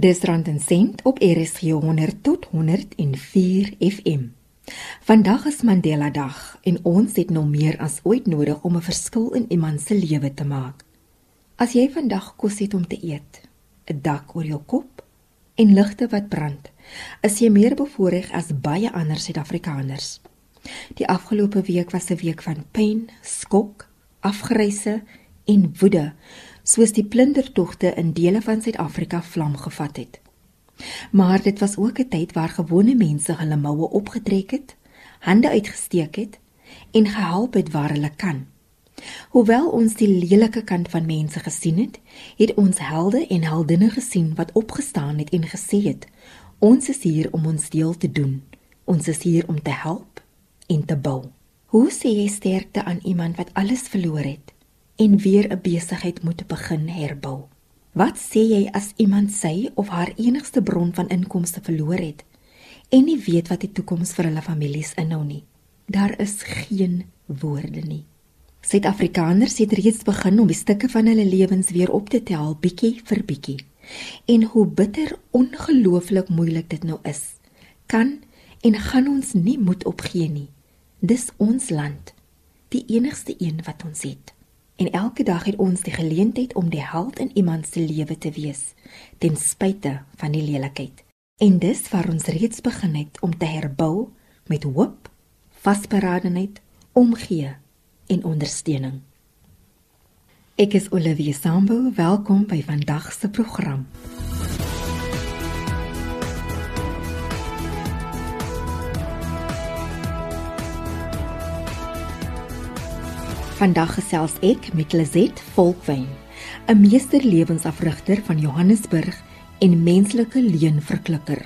Dis rand en sent op RSG 100 tot 104 FM. Vandag is Mandela Dag en ons het nou meer as ooit nodig om 'n verskil in iemand se lewe te maak. As jy vandag kos het om te eet, 'n dak oor jou kop en ligte wat brand, is jy meer bevoordeel as baie ander Suid-Afrikaners. Die afgelope week was 'n week van pyn, skok, afgryse en woede soos die plundertogte in dele van Suid-Afrika vlam gevat het. Maar dit was ook 'n tyd waar gewone mense hulle moue opgetrek het, hande uitgesteek het en gehelp het waar hulle kan. Hoewel ons die lelike kant van mense gesien het, het ons helde en heldinne gesien wat opgestaan het en gesê het: "Ons is hier om ons deel te doen. Ons is hier om te help en te bou." Hoe sê jy sterkte aan iemand wat alles verloor het? En weer 'n besigheid moet begin herbou. Wat sê jy as iemand sy of haar enigste bron van inkomste verloor het en nie weet wat die toekoms vir hulle families inhou nie? Daar is geen woorde nie. Suid-Afrikaners het reeds begin om die stukke van hulle lewens weer op te tel bietjie vir bietjie. En hoe bitter ongelooflik moeilik dit nou is, kan en gaan ons nie moed opgee nie. Dis ons land, die enigste een wat ons het en elke dag het ons die geleentheid om die held in iemand se lewe te wees ten spyte van die lelikheid. En dis waar ons reeds begin het om te herbou met hoop, vasberadenheid, omgee en ondersteuning. Ek is Olivia Sambu, welkom by vandag se program. Vandag gesels ek met Lizet Volkwyn, 'n meesterlewensafrigter van Johannesburg en menslike leenverklikker.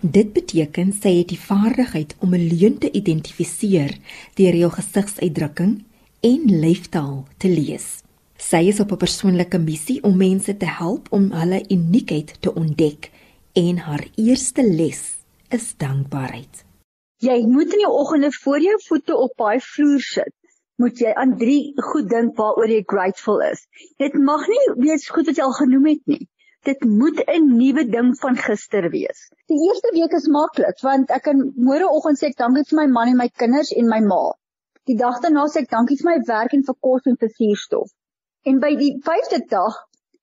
Dit beteken sy het die vaardigheid om 'n leuen te identifiseer deur jou gesigsuitdrukking en lyfstaal te lees. Sy is op 'n persoonlike missie om mense te help om hulle uniekheid te ontdek en haar eerste les is dankbaarheid. Jy moet in die oggende voor jou voete op daai vloer sit moet jy aan drie goed dink waaroor jy grateful is. Dit mag nie wees goed wat jy al genoem het nie. Dit moet 'n nuwe ding van gister wees. Die eerste week is maklik want ek kan môreoggend sê ek dankie vir my man en my kinders en my ma. Die dag daarna sê ek dankie vir my werk en vir kos en vir suurstof. En by die vyfde dag,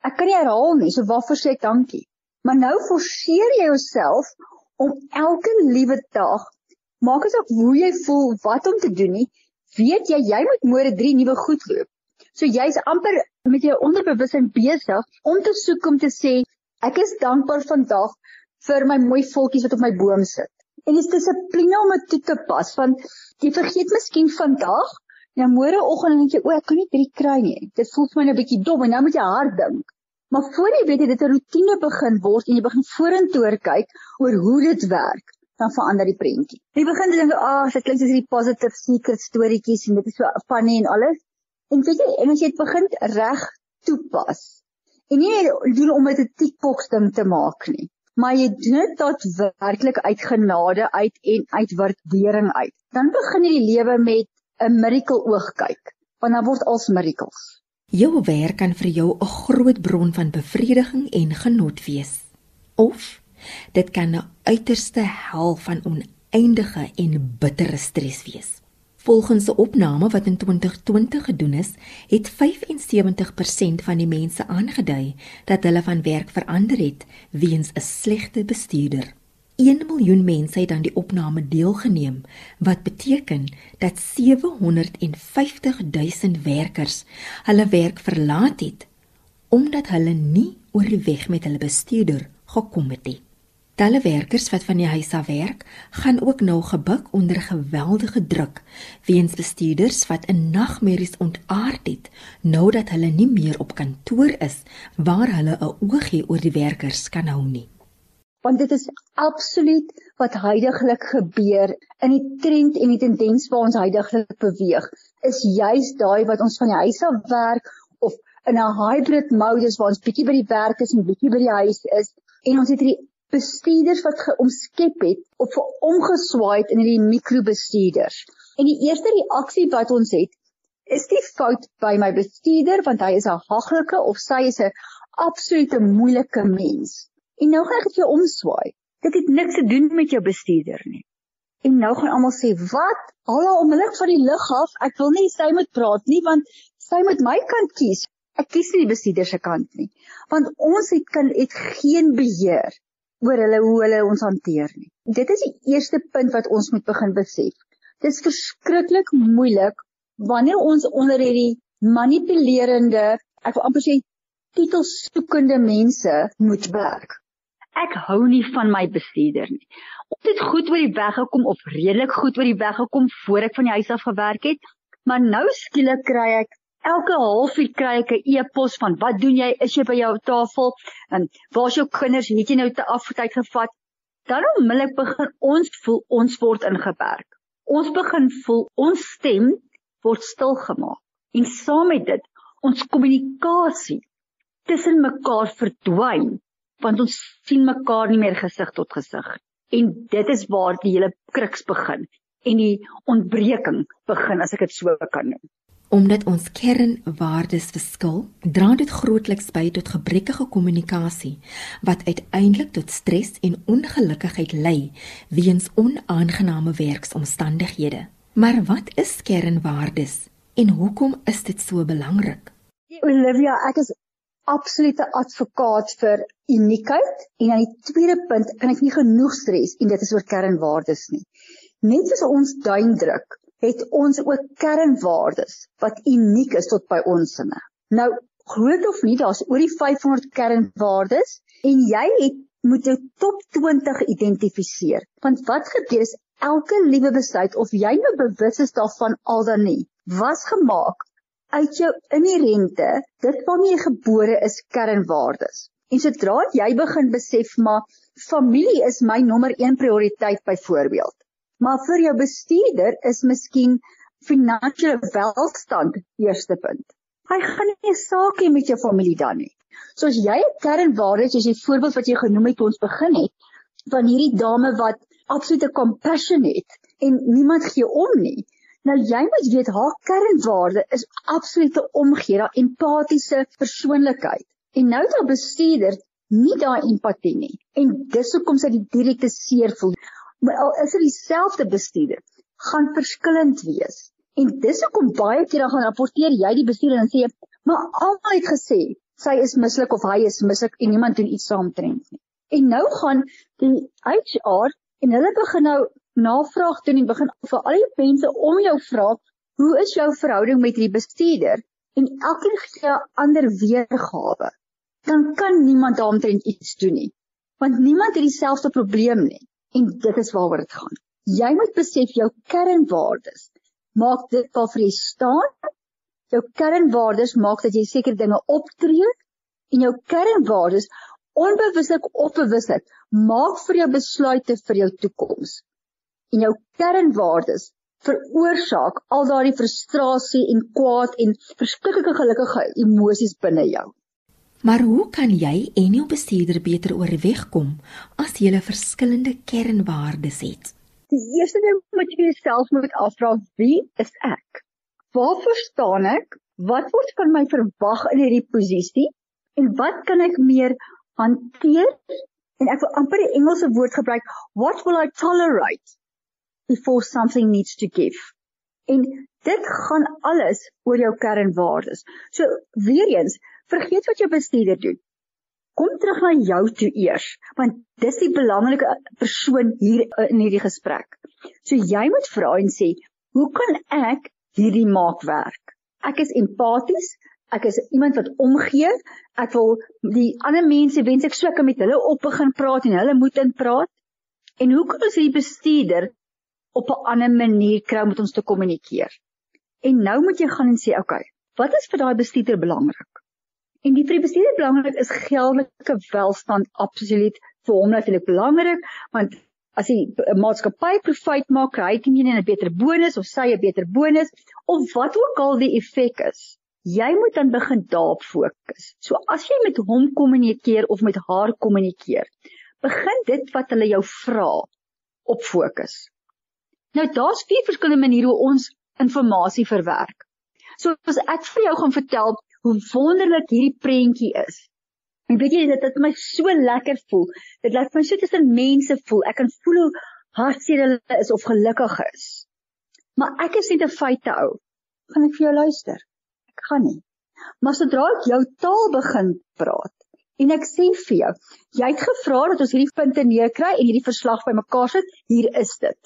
ek kan nie herhaal nie, so waarvoor sê ek dankie? Maar nou forceer jy jouself om elke liewe dag, maak asof hoe jy voel, wat om te doen nie, weet jy jy moet môre drie nuwe goed loop. So jy's amper met jou onderbewussyn besig om te soek om te sê ek is dankbaar vandag vir my mooi voeltjies wat op my boom sit. En dis dissipline om dit toe te pas want jy vergeet miskien vandag Ja môreoggend dink jy o ek kan nie drie kry nie. Dit voel vir my nou 'n bietjie dom en nou moet jy hard dink. Maar voor jy weet jy dit 'n rotine begin word en jy begin vorentoe kyk oor hoe dit werk dan verander die prentjie. Jy begin dink, "Ag, oh, dit klink soos hierdie positive secret storieetjies en dit is so funny en alles." En weet jy, en as jy dit begin reg toepas. En nie doen om dit 'n TikTok ding te maak nie, maar jy doen dit tot werklik uit genade uit en uit waardering uit. Dan begin jy die lewe met 'n miracle oog kyk, want dan word alles miracles. Jou werk kan vir jou 'n groot bron van bevrediging en genot wees. Of Dit kan 'n uiterste hel van oneindige en bittere stres wees. Volgens 'n opname wat in 2020 gedoen is, het 75% van die mense aangedui dat hulle van werk verander het weens 'n slegte bestuurder. 1 miljoen mense het dan die opname deelgeneem, wat beteken dat 750 000 werkers hulle werk verlaat het omdat hulle nie oor die weg met hulle bestuurder gekom het nie. Talle werkers wat van die huis af werk, gaan ook nou gebuk onder geweldige druk weens bestuurders wat in nagmerries ontaard het nou dat hulle nie meer op kantoor is waar hulle 'n oogie oor die werkers kan hou nie. Want dit is absoluut wat heidaglik gebeur in die trend en die tendens waar ons heidaglik beweeg, is juis daai wat ons van die huis af werk of in 'n hybrid modus waar ons bietjie by die werk is en bietjie by die huis is en ons het hierdie bestuurders wat geomskep het of omgeswaai het in hierdie mikrobestuurders. En die eerste reaksie wat ons het, is die fout by my bestuurder want hy is 'n haglike of sy is 'n absolute moeilike mens. En nou gaan ek dit jou omswaai. Dit het niks te doen met jou bestuurder nie. En nou gaan almal sê, "Wat? Hallo onmiddellik van die lug af. Ek wil nie sy moet praat nie want sy moet my kant kies. Ek kies nie die bestuurder se kant nie. Want ons het kan het geen beheer oor hulle hoe hulle ons hanteer nie. Dit is die eerste punt wat ons moet begin besef. Dit is verskriklik moeilik wanneer ons onder hierdie manipulerende, ek wil amper sê titelsoekende mense moet werk. Ek hou nie van my bestuurder nie. Ons het goed oor die weg gekom of redelik goed oor die weg gekom voor ek van die huis af gewerk het, maar nou skielik kry ek elke halfuur kry ek 'n e-pos van wat doen jy? Is jy by jou tafel? En waar's jou kinders? Het jy nou te aftyd gevat? Dan onmiddellik begin ons voel ons word ingeperk. Ons begin voel ons stem word stilgemaak. En saam met dit ons kommunikasie tussen mekaar verdwyn want ons sien mekaar nie meer gesig tot gesig en dit is waar die hele kruks begin en die ontbreking begin as ek dit so kan noem omdat ons kernwaardes verskil dra dit grootliks by tot gebrekkige kommunikasie wat uiteindelik tot stres en ongelukkigheid lei weens onaangename werksomstandighede maar wat is kernwaardes en hoekom is dit so belangrik Olivia ek is absolute advokaat vir uniekheid en aan die tweede punt kan ek nie genoeg stres en dit is oor kernwaardes nie. Net soos ons duindruk, het ons ook kernwaardes wat uniek is tot by ons sinne. Nou, groot of nie, daar's oor die 500 kernwaardes en jy het moet jou top 20 identifiseer. Want wat gebeur is elke liewe besluit of jy nou bewus is daarvan al dan nie, was gemaak uit jou inherente, dit waarmee jy gebore is, kernwaardes. En sodra jy begin besef maar familie is my nommer 1 prioriteit byvoorbeeld. Maar vir jou bestuurder is miskien finansiële welstand eerste punt. Hy gaan nie 'n saak hê met jou familie dan nie. So as jy 'n kernwaarde is, as jy voorbeeld wat jy genoem het toe ons begin het, van hierdie dame wat absolute compassion het en niemand gee om nie, Nou jy moet weet haar kernwaarde is absolute omgee, daai empatiese persoonlikheid. En nou dat bestuurder nie daai empatie nie. En dis hoekom sy die direkte seer voel. Maar al is dit dieselfde bestuurder, gaan verskillend wees. En dis hoekom baie keer dan gaan rapporteer jy die bestuurder en sê, "Maar almal het gesê sy is mislik of hy is mislik en niemand doen iets saamtrend nie." En nou gaan die HR en hulle begin nou navraag doen en begin vir al die mense om jou vra, hoe is jou verhouding met die bestuurder? En elkeen gee 'n ander weergawe. Dan kan niemand daaromtrent iets doen nie. Want niemand het dieselfde probleem nie. En dit is waaroor dit gaan. Jy moet besef jou kernwaardes maak dit waar vir jy staan. Jou kernwaardes maak dat jy seker dinge optree en jou kernwaardes onbewuslik of bewuslik maak vir jou besluite vir jou toekoms en jou kernwaardes veroorsaak al daardie frustrasie en kwaad en verskriklike gelukkige emosies binne jou. Maar hoe kan jy en jou bestuurder beter oorweg kom as jy 'n verskillende kernwaardes het? Die eerste ding wat jy jouself moet afvra, wie is ek? Waarvoor staan ek? Wat word van my verwag in hierdie posisie? En wat kan ek meer hanteer? En ek wil amper die Engelse woord gebruik, what will I tolerate? before something needs to give. En dit gaan alles oor jou kernwaardes. So weer eens, vergeet wat jou bestuurder doen. Kom terug na jou toe eers, want dis die belangrike persoon hier in hierdie gesprek. So jy moet vra en sê, "Hoe kan ek hierdie maak werk?" Ek is empaties, ek is iemand wat omgee. Ek wil die ander mense wens ek sou kan met hulle op begin praat en hulle moet in praat. En hoe kan ons hierdie bestuurder op 'n ander manier kry om met ons te kommunikeer. En nou moet jy gaan en sê, "Oké, okay, wat is vir daai bestuurder belangrik?" En die vir die bestuurder belangrik is geldelike welstand absoluut vir hom natuurlik belangrik, want as 'n maatskappy profit maak, kry hy net 'n beter bonus of sy 'n beter bonus of wat ook al die effek is. Jy moet dan begin daarop fokus. So as jy met hom kommunikeer of met haar kommunikeer, begin dit wat hulle jou vra op fokus. Nou daar's vier verskillende maniere hoe ons inligting verwerk. So as ek vir jou gaan vertel hoe wonderlik hierdie prentjie is. En weet jy dit het my so lekker voel. Dit laat my so tussen mense voel. Ek kan voel hoe hartseer hulle is of gelukkig is. Maar ek is net 'n feite ou. Gaan ek vir jou luister? Ek gaan nie. Maar sodra ek jou taal begin praat en ek sê vir jou, jy het gevra dat ons hierdie punte neerkry en hierdie verslag bymekaar sit, hier is dit.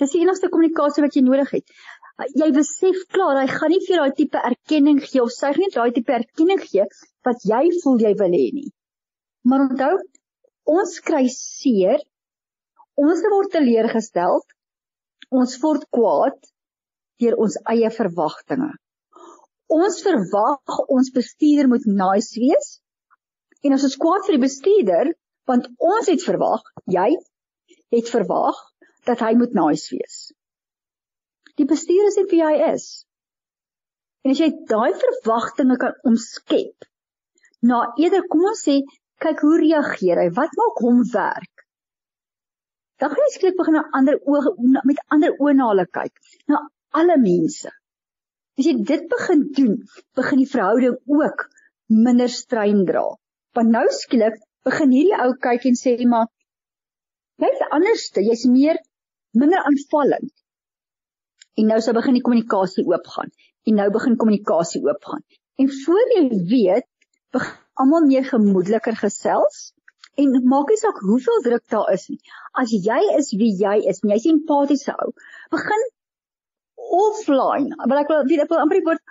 Dis die enigste kommunikasie wat jy nodig het. Jy besef klaar, hy gaan nie vir daai tipe erkenning gee of sy gaan nie daai tipe erkenning gee wat jy voel jy wil hê nie. Maar onthou, ons kry seer. Ons word teleurgestel. Ons word kwaad deur ons eie verwagtinge. Ons verwag ons bestuurder moet nice wees. En ons kwaad vir die bestuurder, want ons het verwag, jy het verwag dat hy moet nice wees. Die bestuurder is net wie hy is. En as jy daai verwagtinge kan omskep, na eerder kom ons sê kyk hoe reageer hy? Wat maak hom werk? Dan gaan jy skielik begin na ander oë met ander oë na hulle kyk. Na alle mense. As jy dit begin doen begin die verhouding ook minder strein dra. Want nou skielik begin hierdie ou kyk en sê maar jy's anderste jy's meer minder aanvallend en nou sou begin die kommunikasie oopgaan en nou begin kommunikasie oopgaan en voor jy weet begin almal meer gemoedeliker gesels en maak nie saak hoeveel druk daar is nie. As jy is wie jy is, jy's 'n empatiese ou, begin offline. Maar ek wil weet ek wil amper die woord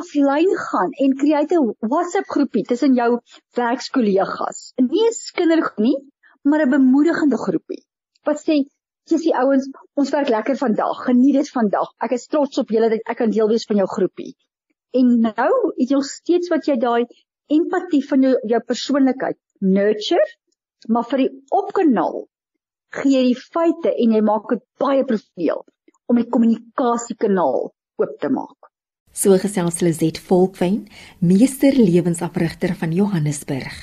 offline gaan en create 'n WhatsApp groepie tussen jou werkskollegas. Nie 'n kindergroep nie, maar 'n bemoedigende groepie. Wat sê Dis die ouens, ons werk lekker vandag. Geniet dit vandag. Ek is trots op julle dat ek kan deel wees van jou groepie. En nou, het jy steeds wat jy daai empatie van jou jou persoonlikheid nurture, maar vir die opkanaal gee jy die feite en jy maak dit baie professioneel om die kommunikasiekanaal oop te maak. So gesels Lizet Volkwyn, meester lewensafrigter van Johannesburg.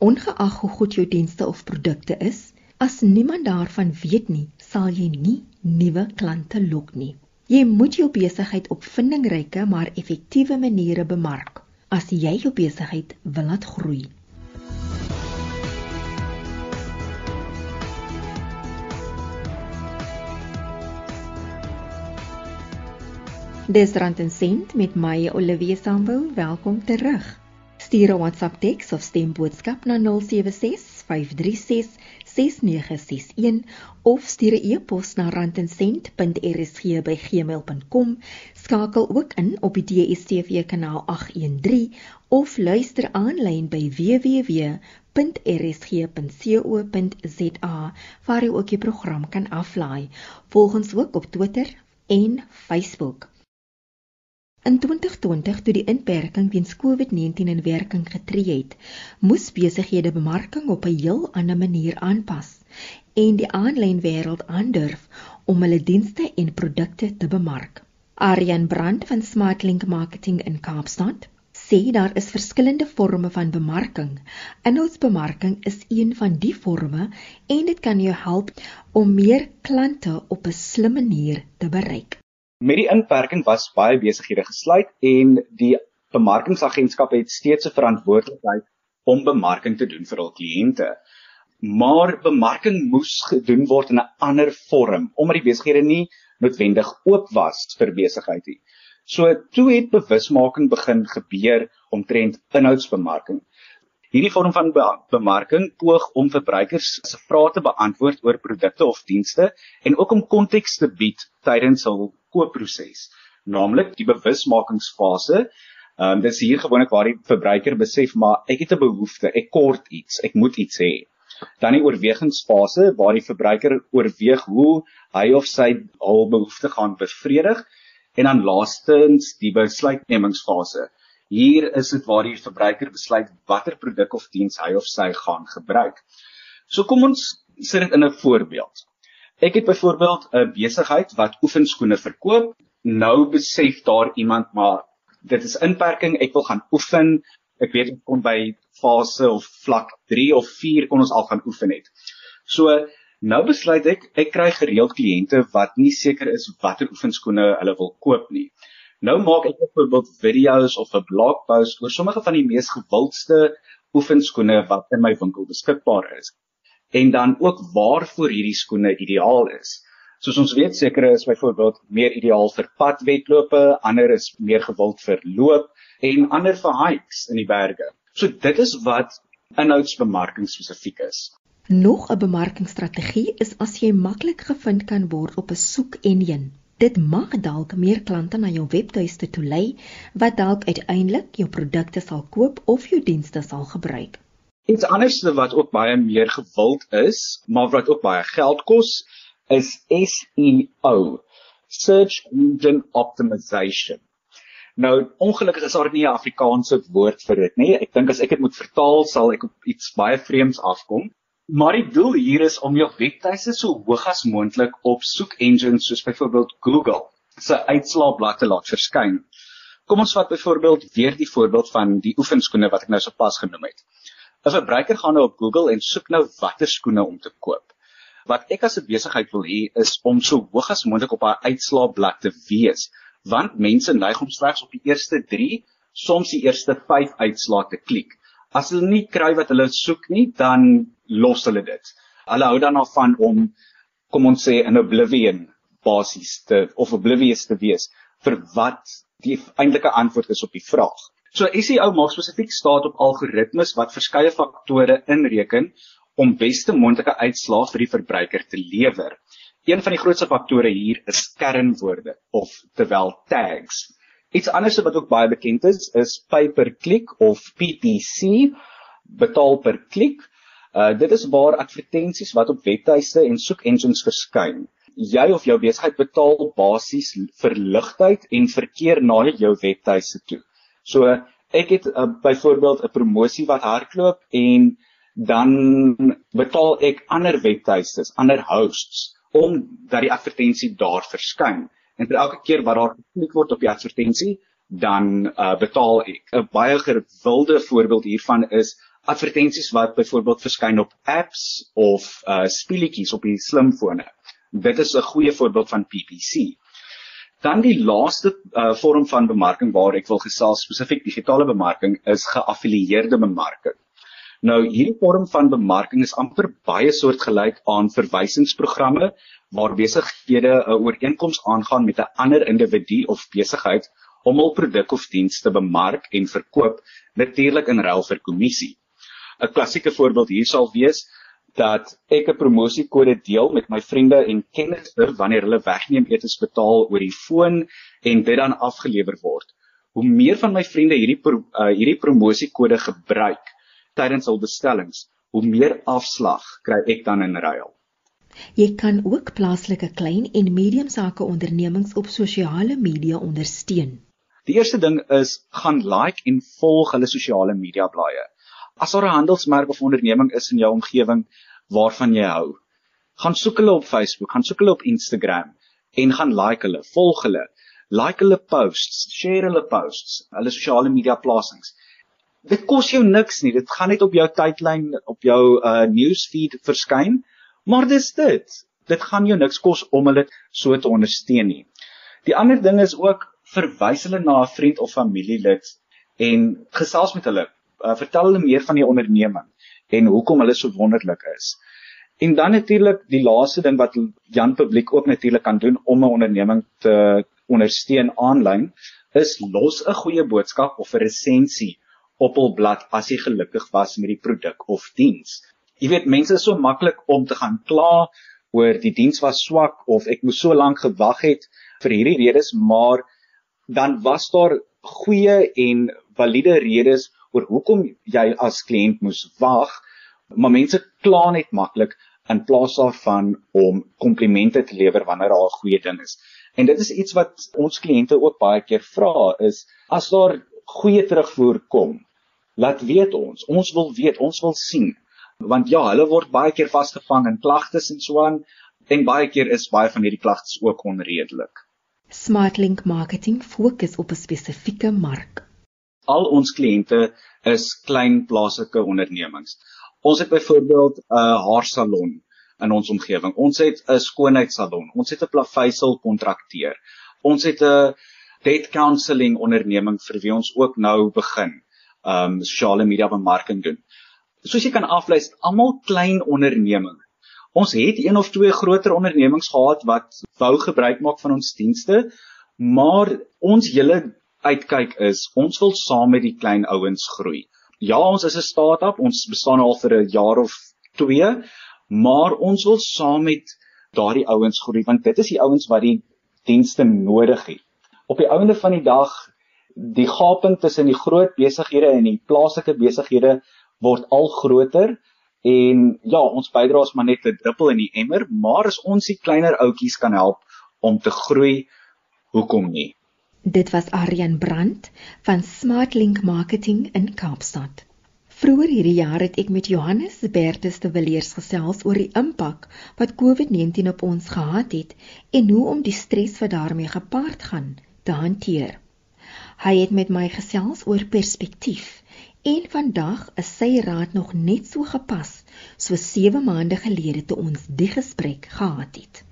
Ongeag hoe goed jou dienste of produkte is, as niemand daarvan weet nie, sal jy nie nuwe klante lok nie. Jy moet jou besigheid op vindingryke maar effektiewe maniere bemark as jy jou besigheid wil laat groei. Dis rand en sent met my Olivia Sambu, welkom terug. Stuur 'n WhatsApp teks of stem boodskap na 076 536 6961 of stuur 'n e-pos na randencent.rsg@gmail.com. Skakel ook in op die DSTV kanaal 813 of luister aanlyn by www.rsg.co.za waar jy ook die program kan aflaai. Volg ons ook op Twitter en Facebook. In 2020 toe die inperking weens COVID-19 in werking getree het, moes besighede bemarking op 'n heel ander manier aanpas en die aanlyn wêreld aandurf om hulle dienste en produkte te bemark. Aryan Brand van Smartlink Marketing in Kaapstad sê daar is verskillende forme van bemarking. Inhoudsbemarking is een van die forme en dit kan jou help om meer klante op 'n slim manier te bereik. Met die inperking was baie besighede gesluit en die bemarkingsagentskap het steeds 'n verantwoordelikheid om bemarking te doen vir hul kliënte. Maar bemarking moes gedoen word in 'n ander vorm omdat die besighede nie noodwendig oop was vir besigheid nie. So toe het bewusmaking begin gebeur omtrent inhoudsbemarking. Hierdie vorm van be bemarking poog om verbruikers se vrae te beantwoord oor produkte of dienste en ook om konteks te bied tydens hul koopproses, naamlik die bewusmakingsfase. Ehm um, dis hier gewoonlik waar die verbruiker besef maar ek het 'n behoefte, ek kort iets, ek moet iets hê. Dan die oorwegingsfase waar die verbruiker oorweeg hoe hy of sy hul behoefte gaan bevredig en dan laastens die besluitnemingsfase. Hier is dit waar die verbruiker besluit watter produk of diens hy of sy gaan gebruik. So kom ons sit dit in 'n voorbeeld. Ek het byvoorbeeld 'n besigheid wat oefenskoene verkoop. Nou besef daar iemand maar dit is inperking, ek wil gaan oefen. Ek weet ek kon by fase of vlak 3 of 4 kon ons al gaan oefen het. So nou besluit ek ek kry gereeld kliënte wat nie seker is watter oefenskoene hulle wil koop nie. Nou maak ek byvoorbeeld video's of 'n blogpost oor sommige van die mees gewildste oefenskoene wat in my winkel beskikbaar is en dan ook waarvoor hierdie skoene ideaal is. Soos ons weet, sekere is byvoorbeeld meer ideaal vir padwedlope, ander is meer gewild vir loop en ander vir hikes in die berge. So dit is wat inhoudsbemarking spesifiek is. Nog 'n bemarkingsstrategie is as jy maklik gevind kan word op 'n soek-enjin. Dit mag dalk meer klante na jou webtuiste toelei wat dalk uiteindelik jou produkte sal koop of jou dienste sal gebruik. Iets anders wat ook baie meer gewild is, maar wat ook baie geld kos, is SEO, Search Engine Optimization. Nou, ongelukkig is daar nie 'n Afrikaanse woord vir dit nie. Ek dink as ek dit moet vertaal, sal ek op iets baie vreemds afkom. Maar die doel hier is om jou webtuiste so hoog as moontlik op soek engines soos byvoorbeeld Google se uitslaablad te laat verskyn. Kom ons vat byvoorbeeld weer die voorbeeld van die oefenskoene wat ek nou sopas genoem het. 'n Verbruiker gaan nou op Google en soek nou watter skoene om te koop. Wat ek as 'n besigheid wil hê is om so hoog as moontlik op haar uitslaablad te wees, want mense neig om slegs op die eerste 3, soms die eerste 5 uitslae te klik. As hulle nie kry wat hulle soek nie, dan los hulle dit. Hulle hou dan af van om kom ons sê in oblivion basies te of oblivious te wees vir wat die eintlike antwoord is op die vraag. So SEO maak spesifiek staat op algoritmes wat verskeie faktore inreken om beste moontlike uitslae vir die verbruiker te lewer. Een van die grootste faktore hier is kernwoorde of terwyl tags. Iets anders wat ook baie bekend is, is pay per click of PPC, betaal per klik. Uh dit is waar advertensies wat op webtuiste en soek engines verskyn. Jy of jou besigheid betaal basies vir ligtheid en verkeer na jou webtuiste toe. So ek het uh, byvoorbeeld 'n promosie wat hardloop en dan betaal ek ander webtuistes, ander hosts om dat die advertensie daar verskyn. En vir elke keer wat daar geklik word op die advertensie, dan uh, betaal ek. 'n Baie gewilde voorbeeld hiervan is advertensies wat byvoorbeeld verskyn op apps of uh speletjies op die slimfone. Dit is 'n goeie voorbeeld van PPC. Dan die laaste uh, vorm van bemarking waar ek wil gesels spesifiek digitale bemarking is geaffilieerde bemarking. Nou hierdie vorm van bemarking is amper baie soortgelyk aan verwysingsprogramme waar besighede 'n ooreenkoms aangaan met 'n ander individu of besigheid om hul produk of diens te bemark en verkoop natuurlik in ruil vir kommissie. 'n Klassieke voorbeeld hier sal wees dat ek 'n promosiekode deel met my vriende en kennisse wanneer hulle wegneem etes betaal oor die foon en dit dan afgelewer word. Hoe meer van my vriende hierdie pro, uh, hierdie promosiekode gebruik tydens hul bestellings, hoe meer afslag kry ek dan in ruil. Jy kan ook plaaslike klein en medium sake ondernemings op sosiale media ondersteun. Die eerste ding is gaan like en volg hulle sosiale media blaaie. As daar 'n handelsmerk of onderneming is in jou omgewing waarvan jy hou, gaan soek hulle op Facebook, gaan soek hulle op Instagram en gaan like hulle, volg hulle, like hulle posts, share hulle posts, hulle sosiale media plasings. Dit kos jou niks nie. Dit gaan net op jou tydlyn, op jou uh newsfeed verskyn, maar dis dit. Dit gaan jou niks kos om hulle so te ondersteun nie. Die ander ding is ook verwys hulle na 'n vriend of familielid en gesels met hulle uh, vertel hulle meer van die onderneming en hoekom hulle so wonderlik is. En dan natuurlik die laaste ding wat Jan publiek ook natuurlik kan doen om 'n onderneming te ondersteun aanlyn is los 'n goeie boodskap of 'n resensie op hul blad as jy gelukkig was met die produk of diens. Jy weet mense is so maklik om te gaan kla oor die diens was swak of ek moes so lank gewag het vir hierdie redes, maar dan was daar goeie en valide redes oor hoekom jy as kliënt moes wag, maar mense kla net maklik in plaas daarvan om komplimente te lewer wanneer daar 'n goeie ding is. En dit is iets wat ons kliënte ook baie keer vra is as daar goeie terugvoer kom, laat weet ons. Ons wil weet, ons wil sien. Want ja, hulle word baie keer vasgevang in klagtes en so aan en baie keer is baie van hierdie klagtes ook onredelik. Smartlink marketing fokus op 'n spesifieke mark al ons kliënte is klein plaaslike ondernemings. Ons het byvoorbeeld 'n haarsalon in ons omgewing. Ons het 'n skoonheidssalon. Ons het 'n plaveisel kontrakteur. Ons het 'n debt counselling onderneming vir wie ons ook nou begin. um, sosiale media bemarking doen. Soos jy kan aflei, almal klein ondernemings. Ons het een of twee groter ondernemings gehad wat wou gebruik maak van ons dienste, maar ons hele uitkyk is ons wil saam met die klein ouens groei. Ja, ons is 'n start-up, ons bestaan al vir 'n jaar of 2, maar ons wil saam met daardie ouens groei want dit is die ouens wat die dienste nodig het. Op die einde van die dag die gaping tussen die groot besighede en die plaaslike besighede word al groter en ja, ons bydra is maar net 'n druppel in die emmer, maar as ons die kleiner ouetjies kan help om te groei, hoekom nie? Dit was Aryan Brandt van SmartLink Marketing in Kaapstad. Vroeger hierdie jaar het ek met Johannes Bertus de Villiers gesels oor die impak wat COVID-19 op ons gehad het en hoe om die stres wat daarmee gepaard gaan te hanteer. Hy het met my gesels oor perspektief en vandag is sy raad nog net so gepas so 7 maande gelede toe ons die gesprek gehad het.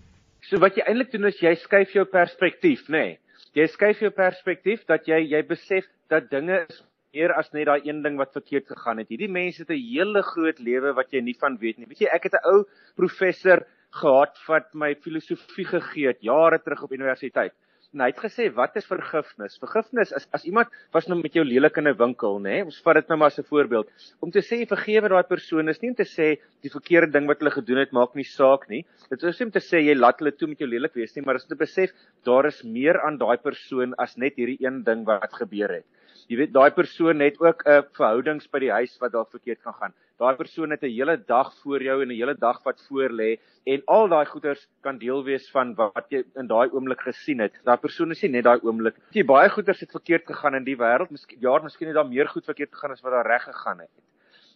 So wat jy eintlik doen is jy skuif jou perspektief, nê? Nee jy skuif jou perspektief dat jy jy besef dat dinge is meer as net daai een ding wat verkeerd gegaan het. Hierdie mense het 'n hele groot lewe wat jy nie van weet nie. Weet jy, ek het 'n ou professor gehad wat my filosofie gegee het jare terug op universiteit. En hy het gesê wat is vergifnis? Vergifnis is as iemand was nou met jou lelik in 'n winkel, nê? Nee? Ons vat dit nou maar as 'n voorbeeld. Om te sê vergewe daai persoon is nie om te sê die verkeerde ding wat hulle gedoen het maak nie saak nie. Dit is om te sê jy laat hulle toe met jou lelik wees nie, maar is om te besef daar is meer aan daai persoon as net hierdie een ding wat gebeur het. Jy weet daai persoon het ook 'n verhoudings by die huis wat daar verkeerd kan gaan. Daai persoon het 'n hele dag voor jou en 'n hele dag wat voor lê en al daai goeders kan deel wees van wat jy in daai oomblik gesien het. Daai persoon is nie net daai oomblik. Jy baie goeders het verkeerd gegaan in die wêreld. Miskien jaar, miskien het daar meer goed verkeerd gegaan as wat daar reg gegaan het.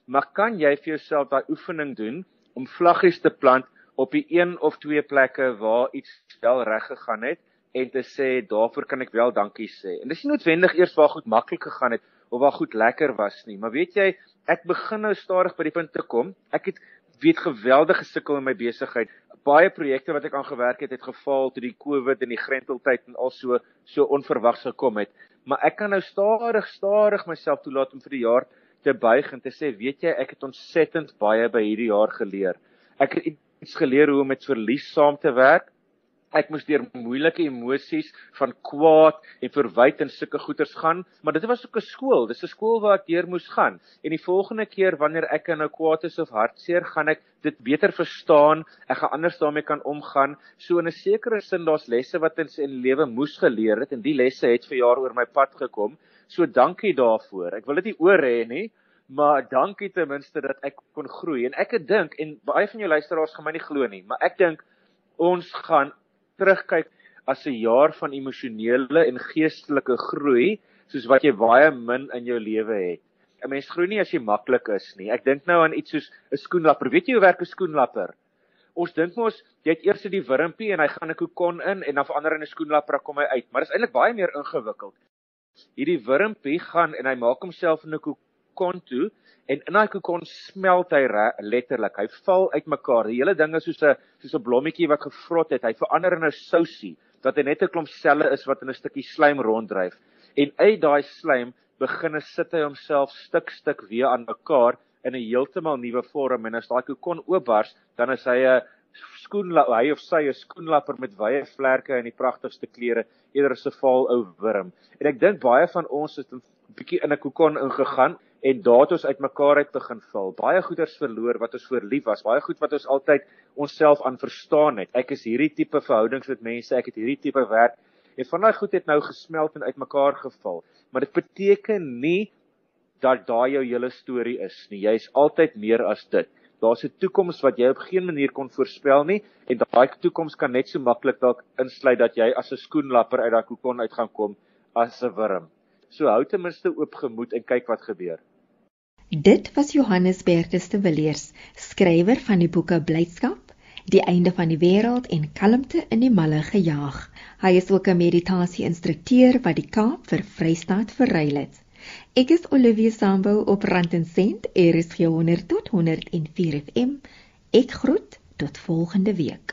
Maar kan jy vir jouself daai oefening doen om vlaggies te plant op die een of twee plekke waar iets wel reg gegaan het? En te sê daarvoor kan ek wel dankie sê. En dis nie noodwendig eers waar goed maklik gegaan het of waar goed lekker was nie, maar weet jy, ek begin nou stadig by die punt te kom. Ek het weet geweldig gesukkel in my besigheid. Baie projekte wat ek aan gewerk het, het gefaal toe die COVID en die grenteltyd en al so so onverwags gekom het. Maar ek kan nou stadig stadig myself toelaat om vir die jaar te buig en te sê, weet jy, ek het ontsettend baie by hierdie jaar geleer. Ek het iets geleer hoe om met verlies saam te werk ek moes deur moeilike emosies van kwaad en verwyd en sulke goeters gaan, maar dit was ook 'n skool. Dis 'n skool waar ek deur moes gaan. En die volgende keer wanneer ek nou kwaad is of hartseer, gaan ek dit beter verstaan. Ek gaan anders daarmee kan omgaan. So in 'n sekere sin daar's lesse wat in sy lewe moes geleer het en die lesse het vir jaar oor my pad gekom. So dankie daarvoor. Ek wil dit nie oor hê nie. Maar dankie ten minste dat ek kon groei en ek het dink en baie van jou luisteraars gaan my nie glo nie, maar ek dink ons gaan terugkyk as 'n jaar van emosionele en geestelike groei soos wat jy baie min in jou lewe het. 'n Mens groei nie as jy maklik is nie. Ek dink nou aan iets soos 'n skoenlapper. Weet jy hoe werk 'n skoenlapper? Ons dink mos jy het eers die wurmpie en hy gaan 'n kokon in en dan verander in 'n skoenlapper kom hy uit, maar dit is eintlik baie meer ingewikkeld. Hierdie wurmpie gaan en hy maak homself in 'n toe en in daai kokon smelt hy letterlik. Hy val uitmekaar. Die hele ding is soos 'n soos 'n blommetjie wat gevrot het. Hy verander in 'n sousie hy net 'n klomp selle is wat in 'n stukkie slaim ronddryf. En uit daai slaim begin hy sit hy homself stuk stuk weer aan mekaar in 'n heeltemal nuwe vorm en as daai kokon oopbars, dan is hy 'n skoenlapper, hy of sy 'n skoenlapper met wye vlerke en die pragtigste kleure, eerder as 'n vaal ou wurm. En ek dink baie van ons het 'n bietjie in 'n kokon ingegaan en daar het ons uitmekaar uit begin val. Baie goeders verloor wat ons voor lief was, baie goed wat ons altyd onsself aan verstaan het. Ek is hierdie tipe verhoudings met mense, ek het hierdie tipe werk en van daai goed het nou gesmelt en uitmekaar geval. Maar dit beteken nie dat daai jou hele storie is nie. Jy's altyd meer as dit. Daar's 'n toekoms wat jy op geen manier kon voorspel nie en daai toekoms kan net so maklik dalk insluit dat jy as 'n skoenlapper uit daai kokon uit gaan kom as 'n wurm. So hou ten minste oop gemoed en kyk wat gebeur. Dit was Johannes Bertus de Villiers, skrywer van die boeke Blydskap, Die einde van die wêreld en Kalmte in die malle gejaag. Hy is ook 'n meditasie-instrukteur wat die Kaap vir Vrystaat verruil het. Ek is Olivia Sambo op Rand en Sent, RSG 100 tot 104 FM. Ek groet tot volgende week.